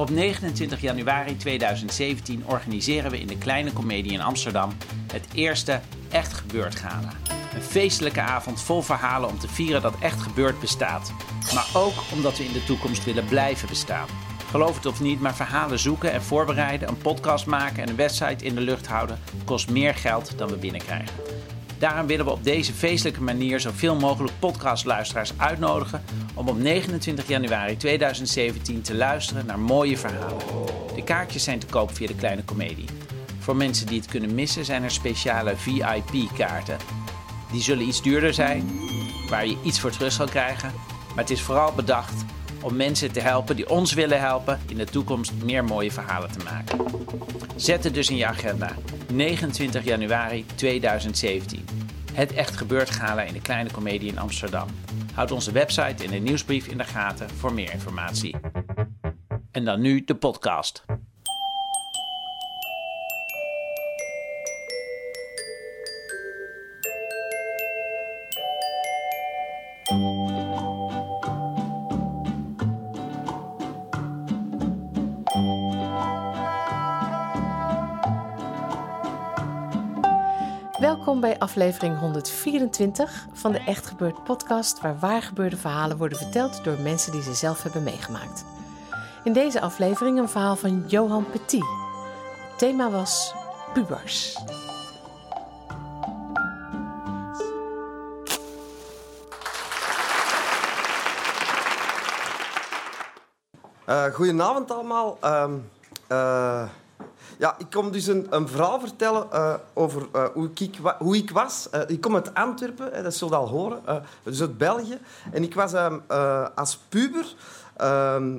Op 29 januari 2017 organiseren we in de Kleine Comedie in Amsterdam het eerste Echt Gebeurd Gala. Een feestelijke avond vol verhalen om te vieren dat Echt Gebeurd bestaat. Maar ook omdat we in de toekomst willen blijven bestaan. Geloof het of niet, maar verhalen zoeken en voorbereiden, een podcast maken en een website in de lucht houden kost meer geld dan we binnenkrijgen. Daarom willen we op deze feestelijke manier zoveel mogelijk podcastluisteraars uitnodigen om op 29 januari 2017 te luisteren naar mooie verhalen. De kaartjes zijn te koop via de Kleine Comedie. Voor mensen die het kunnen missen zijn er speciale VIP-kaarten. Die zullen iets duurder zijn, waar je iets voor terug zal krijgen. Maar het is vooral bedacht om mensen te helpen die ons willen helpen in de toekomst meer mooie verhalen te maken. Zet het dus in je agenda. 29 januari 2017. Het Echt Gebeurd Gala in de Kleine Comedie in Amsterdam. Houd onze website en de nieuwsbrief in de gaten voor meer informatie. En dan nu de podcast. Welkom bij aflevering 124 van de Echt Gebeurd podcast, waar waar gebeurde verhalen worden verteld door mensen die ze zelf hebben meegemaakt. In deze aflevering een verhaal van Johan Petit. Het thema was pubers. Uh, goedenavond allemaal. Uh, uh, ja, ik kom dus een, een verhaal vertellen uh, over hoe, ik, hoe ik was. ik kom uit Antwerpen, dat zult al horen, dus uit België. En ik was ehm, als puber... Ehm,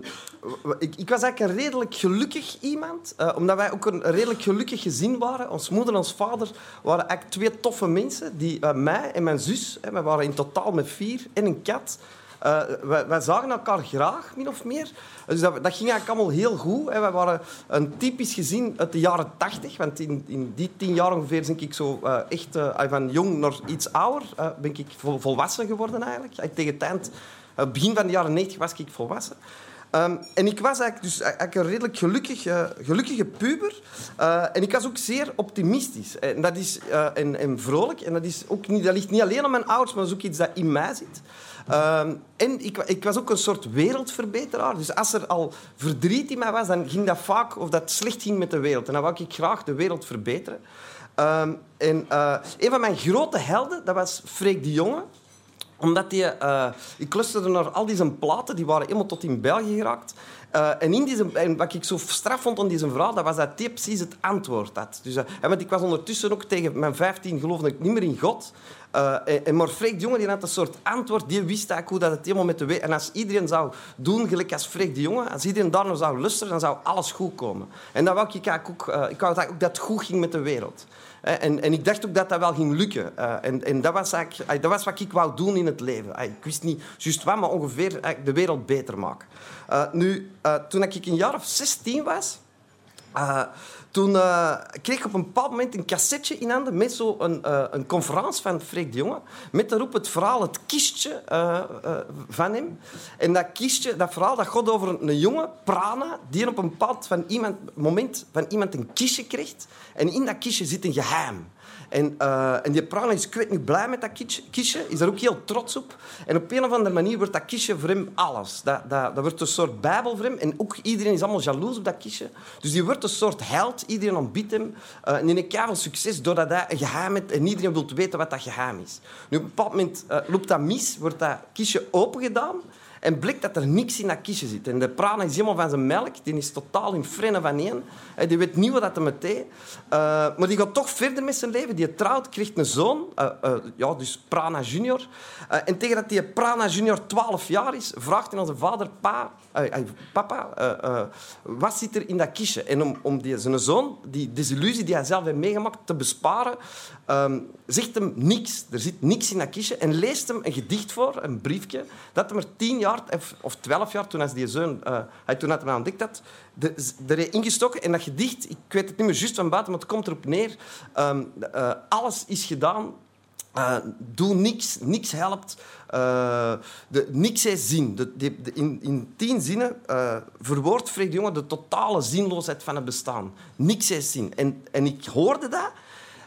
ik, ik, was eigenlijk een redelijk gelukkig iemand, omdat wij ook een redelijk gelukkig gezin waren. Ons moeder en ons vader waren eigenlijk twee toffe mensen. Die, mij en mijn zus, hè, we waren in totaal met vier, en een kat... Uh, wij, zagen elkaar graag, min of meer. Dus dat, dat ging eigenlijk allemaal heel goed. Hè. Wij waren een typisch gezin uit de jaren tachtig. Want in, in, die tien jaar ongeveer ben ik zo uh, echt uh, van jong naar iets ouder. ben ik vol, volwassen geworden eigenlijk. Tegen het begin van de jaren negentig was ik volwassen. Um, en ik was eigenlijk, dus een redelijk gelukkig, gelukkige puber. En ik was ook zeer optimistisch. En, dat is, en, en vrolijk. En dat, is ook niet, dat ligt niet alleen aan mijn ouders, maar dat ook iets dat in mij zit. Um, en ik, ik, was ook een soort wereldverbeteraar. Dus als er al verdriet in mij was, dan ging dat vaak of dat slecht ging met de wereld. En dan wou ik graag de wereld verbeteren. Um, en een van mijn grote helden, dat was Freek de Jonge omdat die, uh, ik luisterde naar al die zijn platen, die waren helemaal tot in België geraakt. Uh, en, in deze, en wat ik zo straf vond aan deze verhaal, dat was dat hij precies het antwoord had. Dus, uh, want ik was ondertussen ook tegen mijn 15 geloofde ik niet meer in God. En, maar Freek de Jonge die had een soort antwoord. Die wist eigenlijk hoe dat het helemaal met de wereld... En als iedereen zou doen, gelijk als Freek de Jonge, als iedereen daar naar zou luisteren, dan zou alles goed komen. En dat wou ik eigenlijk ook... ik wou dat, ook dat het goed ging met de wereld. En, en, ik dacht ook dat dat wel ging lukken. Uh, en, en dat, was eigenlijk, dat was wat ik wou doen in het leven. Ik wist niet juist wat, maar ongeveer de wereld beter maken. Uh, nu, uh, toen ik een jaar of 16 was, toen kreeg ik op een bepaald moment een cassetje in handen met zo'n een, een conferentie van Freek de Jonge. Met daarop het verhaal, het kistje van hem. En dat kistje, dat verhaal, dat gaat over een, een jonge, Prana, die op een bepaald van iemand, moment van iemand een kistje krijgt. En in dat kistje zit een geheim. En, uh, en die Prana is kwijt niet blij met dat kistje, is er ook heel trots op. En op een of andere manier wordt dat kistje voor hem alles. Dat, dat, dat wordt een soort bijbel voor hem. En ook iedereen is allemaal jaloers op dat kistje. Dus die wordt een soort held. Iedereen ontbiedt hem. Uh, en die heeft veel succes doordat hij een geheim heeft en iedereen wil weten wat dat geheim is. Nu, op een bepaald moment uh, loopt dat mis, wordt dat kistje opengedaan. En blijkt dat er niks in dat kistje zit. En de prana is helemaal van zijn melk. Die is totaal in frennen van één. Die weet niet wat dat hem deed. Uh, maar die gaat toch verder met zijn leven. Die trouwt, krijgt een zoon. Uh, uh, ja, dus Prana junior. en tegen dat die Prana junior 12 jaar is, vraagt hij zijn vader... Pa, papa, wat zit er in dat kistje? En om, om die, zijn zoon, die desillusie die hij zelf heeft meegemaakt, te besparen, um, zegt hem niks. Er zit niks in dat kistje. En leest hem een gedicht voor, een briefje, dat hem er tien jaar of twaalf jaar, toen die zoon, uh, hij toen had hem ontdekt had, er ingestoken. En dat gedicht, ik weet het niet meer juist van buiten, maar het komt erop neer. Um, uh, alles is gedaan. Uh, doe niks, niks helpt. De, niks is zin. De, in, in tien zinnen verwoordt Freek de Jonge de totale zinloosheid van het bestaan. Niks is zin. En, en ik hoorde dat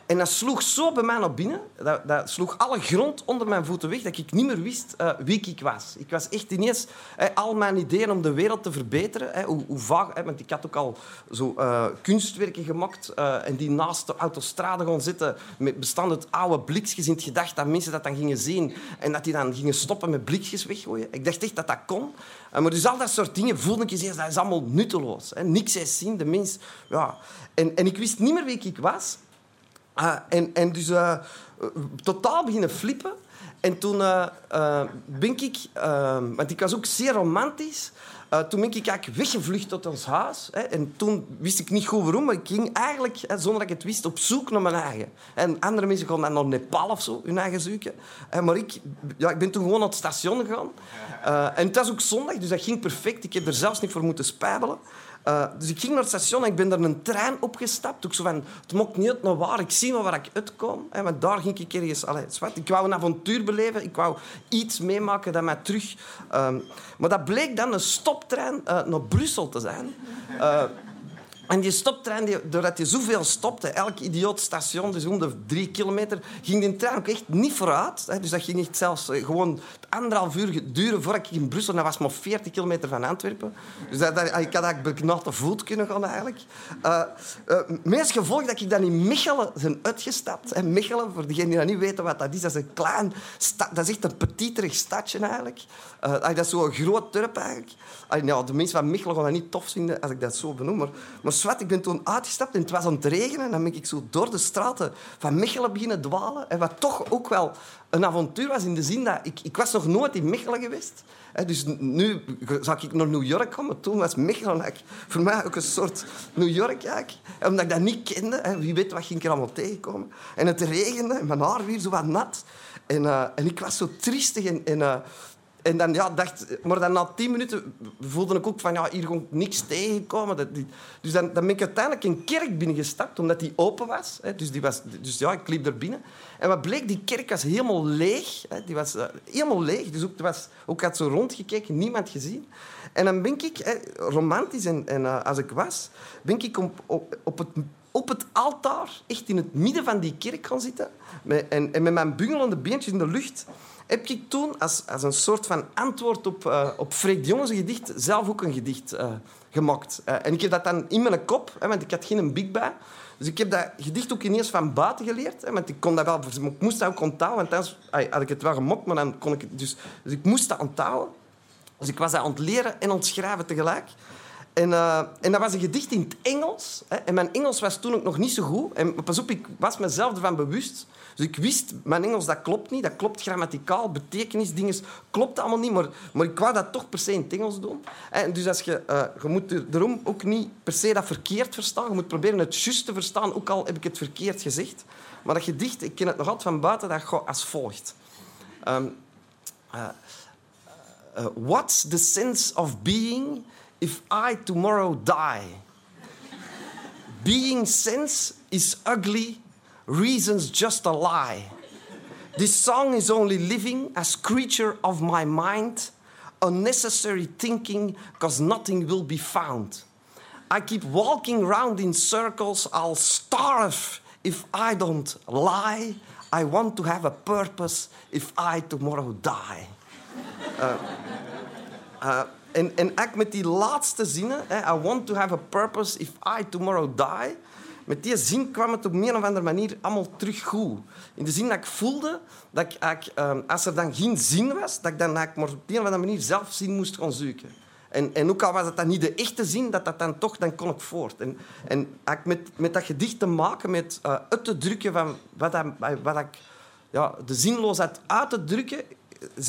en dat sloeg zo bij mij naar binnen. Dat, dat, sloeg alle grond onder mijn voeten weg, dat ik niet meer wist uh, wie ik was. Ik was echt ineens... Uh, al mijn ideeën om de wereld te verbeteren, hoe, hoe vaag... want ik had ook al zo eh, kunstwerken gemaakt en die naast de autostrade gaan zitten, met bestand uit oude blikjes in het gedacht dat mensen dat dan gingen zien en dat die dan gingen stoppen met blikjes weggooien. Ik dacht echt dat dat kon. maar dus al dat soort dingen voelde ik eens, dat is allemaal nutteloos. Niks is zien, de mens... Ja. En, en ik wist niet meer wie ik was... Uh, en, en dus uh, totaal beginnen flippen. En toen uh, ben ik... want ik was ook zeer romantisch. toen ben ik eigenlijk weggevlucht tot ons huis. Hè. En toen wist ik niet goed waarom, maar ik ging eigenlijk, hè, zonder dat ik het wist, op zoek naar mijn eigen. En andere mensen gaan dan naar Nepal of zo, hun eigen zoeken. maar ik, ja, ik ben toen gewoon naar het station gegaan. en het was ook zondag, dus dat ging perfect. Ik heb er zelfs niet voor moeten spijbelen. Uh, dus ik ging naar het station en ik ben daar een trein opgestapt. Ook zo van, het mocht niet uit naar waar. Ik zie wel waar ik uitkom. Hè, maar daar ging ik ergens... Allee, zwart. Ik wou een avontuur beleven. Ik wou iets meemaken dat mij terug... Um, maar dat bleek dan een stoptrein uh, naar Brussel te zijn. Uh, en die stoptrein, die, doordat je zoveel stopte, elk idioot station, dus om de drie kilometer, ging die trein ook echt niet vooruit. Hè. Dus dat ging echt zelfs eh, gewoon anderhalf uur duren voordat ik in Brussel... Dat was maar 40 kilometer van Antwerpen. Dus dat, ik had eigenlijk natte voet kunnen gaan, eigenlijk. Uh, meest gevolg dat ik dan in Mechelen ben uitgestapt. En Mechelen, voor degenen die dat niet weten wat dat is, dat is een klein... Dat is echt een petiterig stadje, eigenlijk. Uh, dat is zo'n groot dorp, eigenlijk. Uh, de mensen van Mechelen gaan dat niet tof vinden als ik dat zo benoem, maar zwart, ik ben toen uitgestapt en het was aan het regenen. En dan ben ik zo door de straten van Mechelen beginnen dwalen. En wat toch ook wel een avontuur was in de zin dat ik, ik was nog nooit in Mechelen geweest. Dus nu zou ik naar New York komen. Toen was Mechelen voor mij ook een soort New York. Eigenlijk. Omdat ik dat niet kende. Wie weet wat ging ik er allemaal tegenkomen. En het regende en mijn haar weer zo wat nat. En, uh, en ik was zo triestig en... en uh, en dan, ja, dacht, maar dan na tien minuten voelde ik ook van, ja, hier kon niks tegenkomen. Dus dan, dan ben ik uiteindelijk een kerk binnengestapt, omdat die open was. Dus, die was dus ja, ik liep er binnen. En wat bleek, die kerk was helemaal leeg. Die was uh, helemaal leeg. Dus ook, was, ook had zo rondgekeken, niemand gezien. En dan ben ik, romantisch en, en uh, als ik was, ben ik op, op, op het op het altaar, echt in het midden van die kerk gaan zitten. Met, en, met mijn bungelende beentjes in de lucht heb ik toen als, als een soort van antwoord op, uh, op Freek de Jonge gedicht zelf ook een gedicht uh, gemaakt. Uh, en ik heb dat dan in mijn kop, hè, want ik had geen big bij. Dus ik heb dat gedicht ook ineens van buiten geleerd. Hè, want ik, kon dat wel, ik moest dat ook onthouden, want anders had ik het wel gemokt, maar dan kon ik het dus... Dus ik moest dat onthouden. Dus ik was dat aan het leren en ontschrijven tegelijk. En, uh, en dat was een gedicht in het Engels. Hè. En mijn Engels was toen ook nog niet zo goed. En pas op, ik was mezelf ervan bewust. Dus ik wist, mijn Engels dat klopt niet. Dat klopt grammaticaal, betekenisdingen klopt allemaal niet. Maar, maar ik wou dat toch per se in het Engels doen. En dus als je, uh, je moet er, daarom ook niet per se dat verkeerd verstaan. Je moet proberen het juist te verstaan, ook al heb ik het verkeerd gezegd. Maar dat gedicht, ik ken het nog altijd van buiten, dat gaat als volgt. Um, uh, what's the sense of being if I tomorrow die. Being sense is ugly, reason's just a lie. This song is only living as creature of my mind, unnecessary thinking, cause nothing will be found. I keep walking round in circles, I'll starve if I don't lie. I want to have a purpose if I tomorrow die. Uh, uh, En, en eigenlijk met die laatste zinnen, I want to have a purpose if I tomorrow die, met die zin kwam het op een of andere manier allemaal terug goed. In de zin dat ik voelde dat ik ehm, als er dan geen zin was, dat ik dan maar op een of andere manier zelf zin moest gaan zoeken. En, en ook al was het dan niet de echte zin, dat dat dan toch, dan kon ik voort. En, en met, met dat gedicht te maken, met uh, uit te drukken van wat, wat ik ja, de zinloosheid uit te drukken,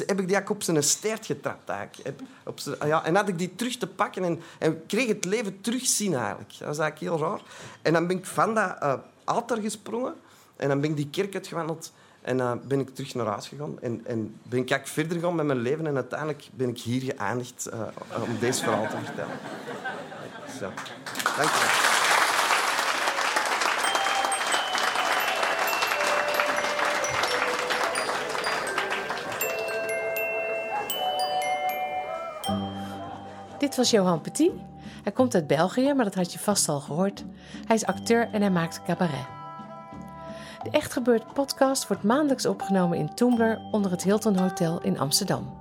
heb ik die op zijn stert getrapt. Eigenlijk. Op zijn, ja, en had ik die terug te pakken en, en kreeg het leven terugzien eigenlijk. Dat was eigenlijk heel raar. En dan ben ik van dat uh, gesprongen en dan ben ik die kerk uitgewandeld en ben ik terug naar huis gegaan. En, en ben ik eigenlijk verder gegaan met mijn leven en uiteindelijk ben ik hier geëindigd uh, om deze verhaal te vertellen. Zo. Dank je Dit was Johan Petit. Hij komt uit België, maar dat had je vast al gehoord. Hij is acteur en hij maakt cabaret. De Echt Gebeurd podcast wordt maandelijks opgenomen in Toembler onder het Hilton Hotel in Amsterdam.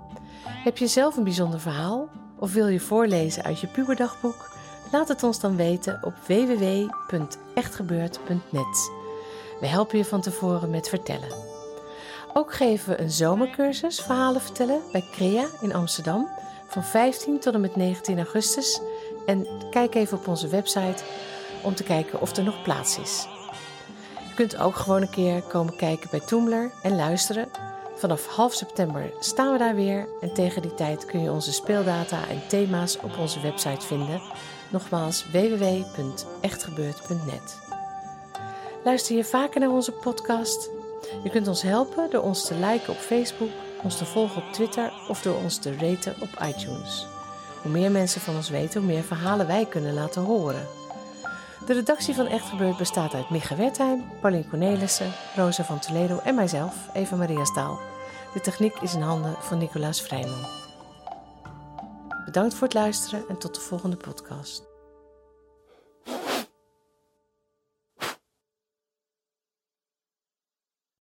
Heb je zelf een bijzonder verhaal of wil je voorlezen uit je puberdagboek? Laat het ons dan weten op www.echtgebeurd.net. We helpen je van tevoren met vertellen. Ook geven we een zomercursus verhalen vertellen bij Crea in Amsterdam van 15 tot en met 19 augustus. En kijk even op onze website om te kijken of er nog plaats is. Je kunt ook gewoon een keer komen kijken bij Toomler en luisteren. Vanaf half september staan we daar weer en tegen die tijd kun je onze speeldata en thema's op onze website vinden. Nogmaals www.echtgebeurd.net. Luister je vaker naar onze podcast? Je kunt ons helpen door ons te liken op Facebook ons te volgen op Twitter of door ons te raten op iTunes. Hoe meer mensen van ons weten, hoe meer verhalen wij kunnen laten horen. De redactie van Echt Gebeurd bestaat uit Micha Wertheim, Pauline Cornelissen, Rosa van Toledo en mijzelf, Eva Maria Staal. De techniek is in handen van Nicolaas Vrijman. Bedankt voor het luisteren en tot de volgende podcast.